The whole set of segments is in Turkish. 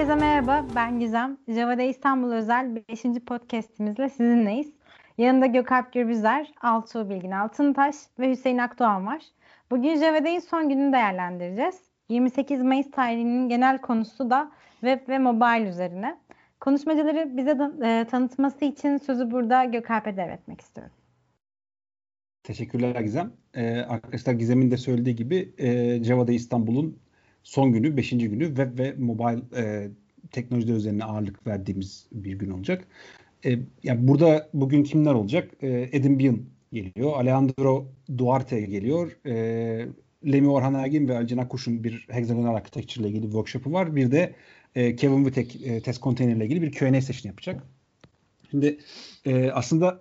Herkese merhaba, ben Gizem. Java'da İstanbul özel 5. podcastimizle sizinleyiz. Yanında Gökalp Gürbüzer, Altuğ Bilgin Altıntaş ve Hüseyin Akdoğan var. Bugün Java'dayın son gününü değerlendireceğiz. 28 Mayıs tarihinin genel konusu da web ve mobile üzerine. Konuşmacıları bize e, tanıtması için sözü burada Gökalp'e devretmek istiyorum. Teşekkürler Gizem. Ee, arkadaşlar Gizem'in de söylediği gibi e, Java'da İstanbul'un son günü, beşinci günü web ve mobile e, teknolojiler üzerine ağırlık verdiğimiz bir gün olacak. E, yani burada bugün kimler olacak? E, Edin Bean geliyor. Alejandro Duarte geliyor. E, Lemi Orhan Ergin ve Alcina Kuş'un bir hexagonal architecture ile ilgili bir workshop'u var. Bir de e, Kevin Witek e, test container ile ilgili bir Q&A session yapacak. Şimdi e, aslında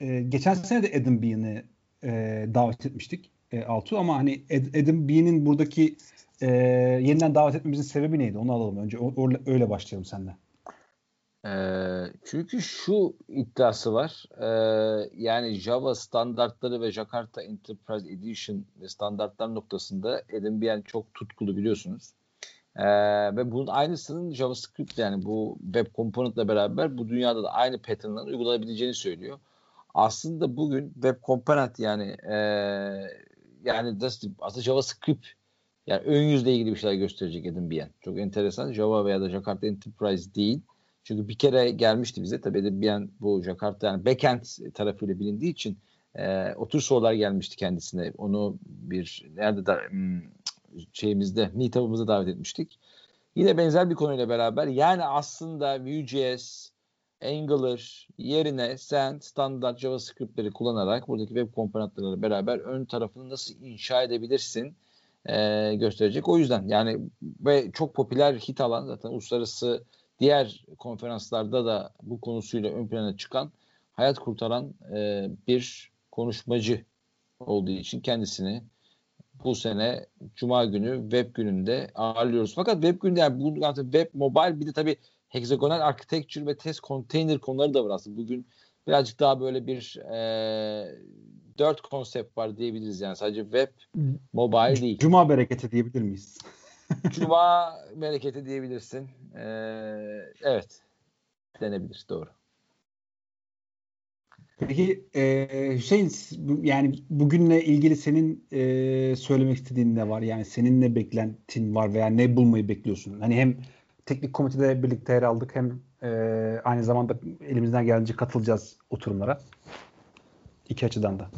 e, geçen sene de Edin Bean'i e, davet etmiştik e, Altu ama hani Ed, Adam B'nin buradaki e, yeniden davet etmemizin sebebi neydi? Onu alalım önce. O, öyle başlayalım senden. E, çünkü şu iddiası var. E, yani Java standartları ve Jakarta Enterprise Edition ve standartlar noktasında Adam Bien çok tutkulu biliyorsunuz. Ee, ve bunun aynısının JavaScript yani bu web component'la beraber bu dünyada da aynı pattern'ların uygulanabileceğini söylüyor aslında bugün web component yani e, yani nasıl aslında JavaScript yani ön yüzle ilgili bir şeyler gösterecek Edin Bien. Çok enteresan. Java veya da Jakarta Enterprise değil. Çünkü bir kere gelmişti bize. Tabii Edin Bien bu Jakarta yani backend tarafıyla bilindiği için e, o sorular gelmişti kendisine. Onu bir nerede da hmm, şeyimizde meetup'ımızda davet etmiştik. Yine benzer bir konuyla beraber yani aslında Vue.js, Angular yerine sen standart JavaScript'leri kullanarak buradaki web komponentlerle beraber ön tarafını nasıl inşa edebilirsin e, gösterecek. O yüzden yani ve çok popüler hit alan zaten uluslararası diğer konferanslarda da bu konusuyla ön plana çıkan hayat kurtaran e, bir konuşmacı olduğu için kendisini bu sene Cuma günü web gününde ağırlıyoruz. Fakat web gününde yani bu web mobile bir de tabii hexagonal architecture ve test container konuları da var aslında. Bugün birazcık daha böyle bir e, dört konsept var diyebiliriz yani sadece web, mobile değil. Cuma bereketi diyebilir miyiz? Cuma bereketi diyebilirsin. Ee, evet. Denebilir. Doğru. Peki e, Hüseyin yani bugünle ilgili senin e, söylemek istediğin ne var? Yani senin ne beklentin var veya ne bulmayı bekliyorsun? Hani hem teknik komitede birlikte yer aldık. Hem e, aynı zamanda elimizden gelince katılacağız oturumlara. İki açıdan da.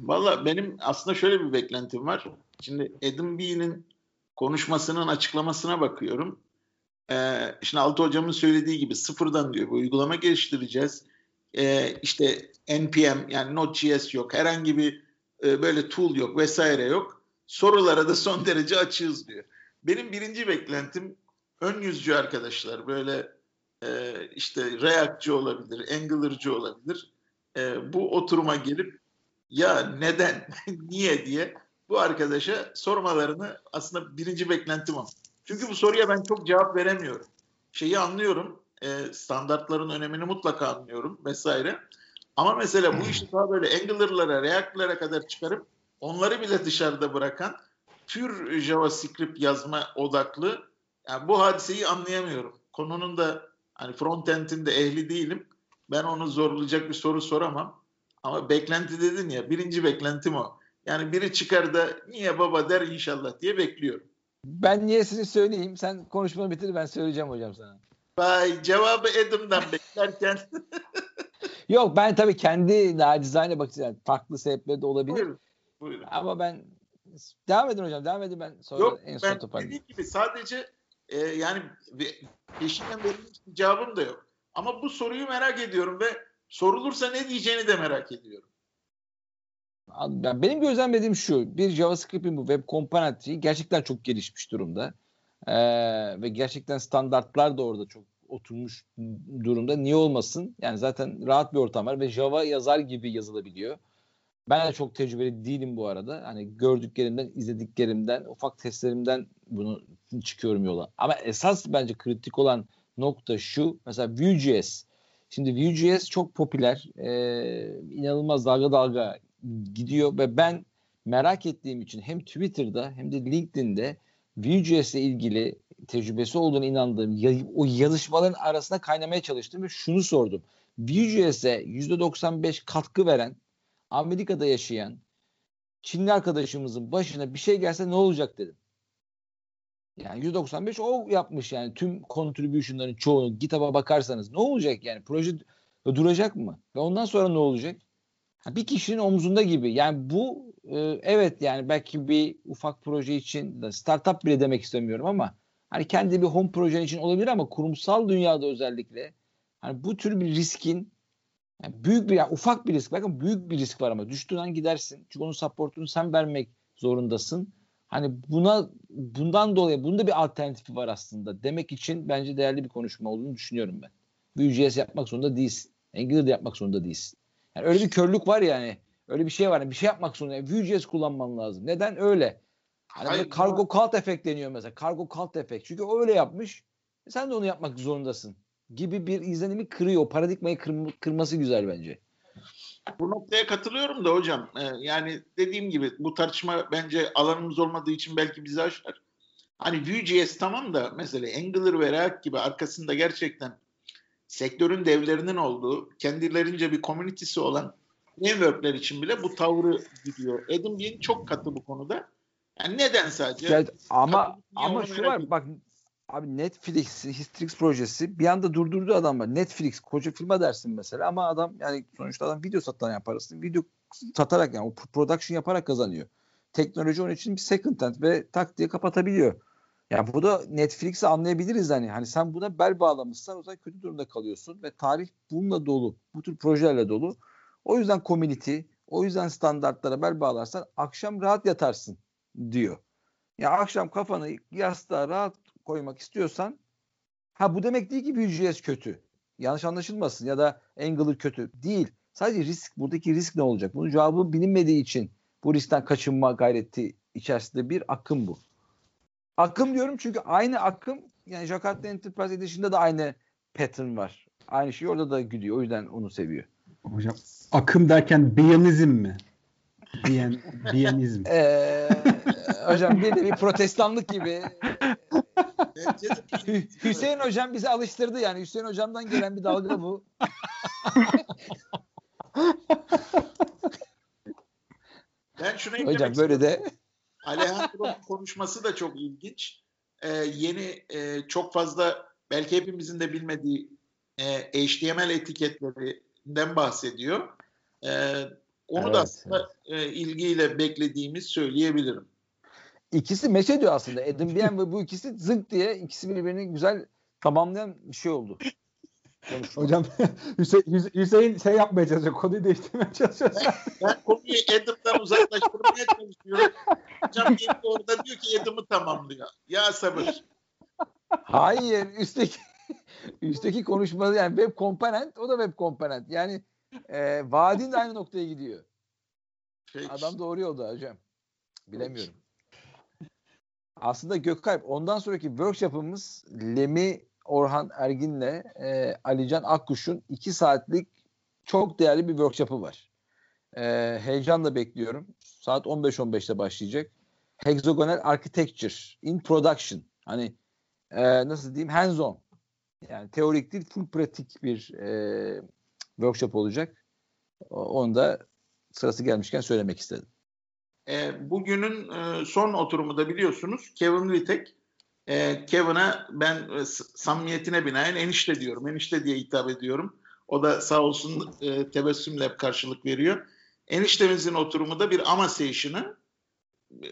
Valla benim aslında şöyle bir beklentim var. Şimdi Adam Bee'nin konuşmasının açıklamasına bakıyorum. Ee, şimdi Altı hocamın söylediği gibi sıfırdan diyor bu uygulama geliştireceğiz. Ee, işte NPM yani Node.js yok. Herhangi bir e, böyle tool yok vesaire yok. Sorulara da son derece açığız diyor. Benim birinci beklentim ön yüzcü arkadaşlar böyle e, işte React'cı olabilir, Angular'cı olabilir. E, bu oturuma gelip ya neden, niye diye bu arkadaşa sormalarını aslında birinci beklentim o. Çünkü bu soruya ben çok cevap veremiyorum. Şeyi anlıyorum, e, standartların önemini mutlaka anlıyorum vesaire. Ama mesela bu işi daha böyle Angular'lara, React'lara kadar çıkarıp onları bile dışarıda bırakan pür JavaScript yazma odaklı yani bu hadiseyi anlayamıyorum. Konunun da hani frontend'in de ehli değilim. Ben onu zorlayacak bir soru soramam. Ama beklenti dedin ya birinci beklentim o. Yani biri çıkar da niye baba der inşallah diye bekliyorum. Ben niyesini söyleyeyim. Sen konuşmanı bitir ben söyleyeceğim hocam sana. Vay cevabı Adam'dan beklerken. Yok ben tabii kendi nacizane bakacağım. Farklı sebepleri de olabilir. Buyurun, buyurun. Ama ben devam edin hocam devam edin ben sonra Yok, en son ben dediğim gibi sadece e, yani peşinden verilmiş cevabım da yok. Ama bu soruyu merak ediyorum ve sorulursa ne diyeceğini de merak ediyorum. Benim gözlemlediğim şu. Bir JavaScript'in bu web komponenti gerçekten çok gelişmiş durumda. Ee, ve gerçekten standartlar da orada çok oturmuş durumda. Niye olmasın? Yani zaten rahat bir ortam var ve Java yazar gibi yazılabiliyor. Ben de çok tecrübeli değilim bu arada. Hani gördüklerimden, izlediklerimden, ufak testlerimden bunu çıkıyorum yola. Ama esas bence kritik olan nokta şu. Mesela Vue.js. Şimdi Vue.js çok popüler. Ee, inanılmaz dalga dalga gidiyor ve ben merak ettiğim için hem Twitter'da hem de LinkedIn'de Vue.js ile ilgili tecrübesi olduğunu inandığım o yazışmaların arasında kaynamaya çalıştım ve şunu sordum. Vue.js'e %95 katkı veren Amerika'da yaşayan Çinli arkadaşımızın başına bir şey gelse ne olacak dedim. Yani 195 o yapmış yani tüm contribution'ların çoğunu GitHub'a bakarsanız ne olacak yani proje duracak mı? Ve ondan sonra ne olacak? bir kişinin omzunda gibi. Yani bu e, evet yani belki bir ufak proje için startup bile demek istemiyorum ama hani kendi bir home projen için olabilir ama kurumsal dünyada özellikle hani bu tür bir riskin yani büyük bir yani ufak bir risk bakın büyük bir risk var ama düştüğün an gidersin. Çünkü onun supportunu sen vermek zorundasın. Hani buna bundan dolayı bunda bir alternatifi var aslında. Demek için bence değerli bir konuşma olduğunu düşünüyorum ben. Vue.js yapmak zorunda değilsin. Angular da yapmak zorunda değilsin. Yani öyle bir körlük var yani. Öyle bir şey var. Yani bir şey yapmak zorunda. Yani Vue.js kullanman lazım. Neden? Öyle. Hani Hayır, kargo cult efekt deniyor mesela. Kargo cult efekt. Çünkü öyle yapmış. E sen de onu yapmak zorundasın. Gibi bir izlenimi kırıyor. O paradigmayı kır, kırması güzel bence. Bu noktaya katılıyorum da hocam. Ee, yani dediğim gibi bu tartışma bence alanımız olmadığı için belki bizi aşar. Hani Vue.js tamam da mesela Angular ve React gibi arkasında gerçekten sektörün devlerinin olduğu, kendilerince bir komünitesi olan frameworkler için bile bu tavrı gidiyor. Adam Bean çok katı bu konuda. Yani neden sadece? Evet, ama ama şu var bak abi Netflix Histrix projesi bir anda durdurdu adam var. Netflix koca firma dersin mesela ama adam yani sonuçta adam video satan yani parasını video satarak yani o production yaparak kazanıyor. Teknoloji onun için bir second hand ve tak diye kapatabiliyor. Yani bu da Netflix'i anlayabiliriz hani. Hani sen buna bel bağlamışsan o zaman kötü durumda kalıyorsun ve tarih bununla dolu. Bu tür projelerle dolu. O yüzden community, o yüzden standartlara bel bağlarsan akşam rahat yatarsın diyor. Ya akşam kafanı yastığa rahat koymak istiyorsan ha bu demek değil ki Vue.js kötü. Yanlış anlaşılmasın ya da Angular kötü. Değil. Sadece risk, buradaki risk ne olacak? Bunun cevabı bilinmediği için bu riskten kaçınma gayreti içerisinde bir akım bu. Akım diyorum çünkü aynı akım yani Jakarta Enterprise Edition'da da aynı pattern var. Aynı şey orada da gidiyor. O yüzden onu seviyor. Hocam akım derken Biyanizm mi? Biyan, Biyanizm. Ee, hocam bir de bir protestanlık gibi. Hüseyin hocam bizi alıştırdı yani. Hüseyin hocamdan gelen bir dalga bu. ben şuna Hocam böyle de Alejandro'nun konuşması da çok ilginç. Ee, yeni e, çok fazla belki hepimizin de bilmediği e, HTML etiketlerinden bahsediyor. E, onu evet, da aslında evet. e, ilgiyle beklediğimiz söyleyebilirim. İkisi meş ediyor aslında. Adam Bien ve bu ikisi zınk diye ikisi birbirini güzel tamamlayan bir şey oldu. Konuşma. Hocam Hüseyin, Hüseyin şey yapmaya çalışıyor. Konuyu değiştirmeye çalışıyor. Ben, ben konuyu Adam'dan uzaklaştırmaya çalışıyorum. Hocam gelip orada diyor ki Adam'ı tamamlıyor. Ya sabır. Hayır. Üstteki üstteki konuşma yani web komponent o da web komponent. Yani e, vaadin de aynı noktaya gidiyor. Peki. Adam doğru yolda hocam. Bilemiyorum. Aslında Gökalp ondan sonraki workshop'ımız Lemi Orhan Ergin'le e, Alican Akkuş'un iki saatlik çok değerli bir workshop'ı var. E, heyecanla bekliyorum. Saat 15-15'te başlayacak. Hexagonal Architecture in Production. Hani e, nasıl diyeyim hands on. Yani teorik değil full pratik bir e, workshop olacak. Onu da sırası gelmişken söylemek istedim. E, bugünün e, son oturumu da biliyorsunuz Kevin Vitek e, Kevin'a ben e, samimiyetine binaen enişte diyorum. Enişte diye hitap ediyorum. O da sağ olsun e, tebessümle karşılık veriyor. Eniştemizin oturumu da bir ama session'ı.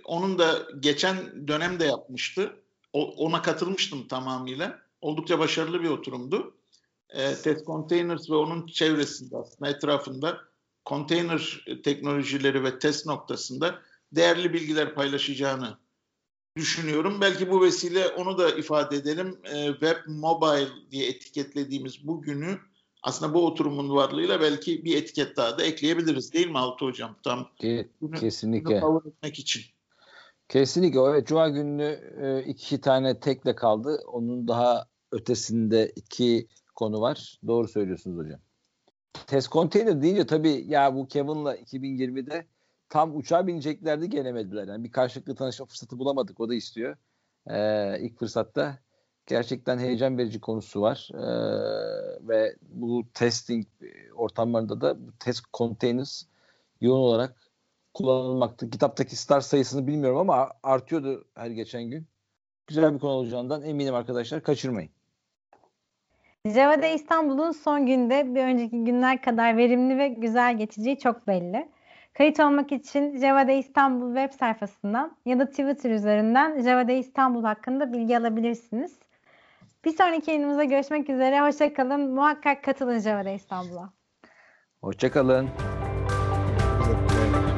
Onun da geçen dönemde yapmıştı. O, ona katılmıştım tamamıyla. Oldukça başarılı bir oturumdu. E, Test Containers ve onun çevresinde aslında etrafında container teknolojileri ve test noktasında değerli bilgiler paylaşacağını düşünüyorum. Belki bu vesile onu da ifade edelim. E, web mobile diye etiketlediğimiz bu günü aslında bu oturumun varlığıyla belki bir etiket daha da ekleyebiliriz değil mi Altı Hocam? Tam Ke- kesinlikle. Bunu etmek için. Kesinlikle. Evet, Cuma günü e, iki tane tekle kaldı. Onun daha ötesinde iki konu var. Doğru söylüyorsunuz hocam. Test container deyince tabii ya bu Kevin'la 2020'de tam uçağa bineceklerdi gelemediler. Yani bir karşılıklı tanışma fırsatı bulamadık. O da istiyor. Ee, ilk fırsatta gerçekten heyecan verici konusu var. Ee, ve bu testing ortamlarında da bu test containers yoğun olarak kullanılmakta. Kitaptaki star sayısını bilmiyorum ama artıyordu her geçen gün. Güzel bir konu olacağından eminim arkadaşlar. Kaçırmayın. Java'da İstanbul'un son günde bir önceki günler kadar verimli ve güzel geçeceği çok belli. Kayıt olmak için Java'da İstanbul web sayfasından ya da Twitter üzerinden Java'da İstanbul hakkında bilgi alabilirsiniz. Bir sonraki yayınımızda görüşmek üzere. Hoşçakalın. Muhakkak katılın Java'da İstanbul'a. Hoşçakalın. Güzel.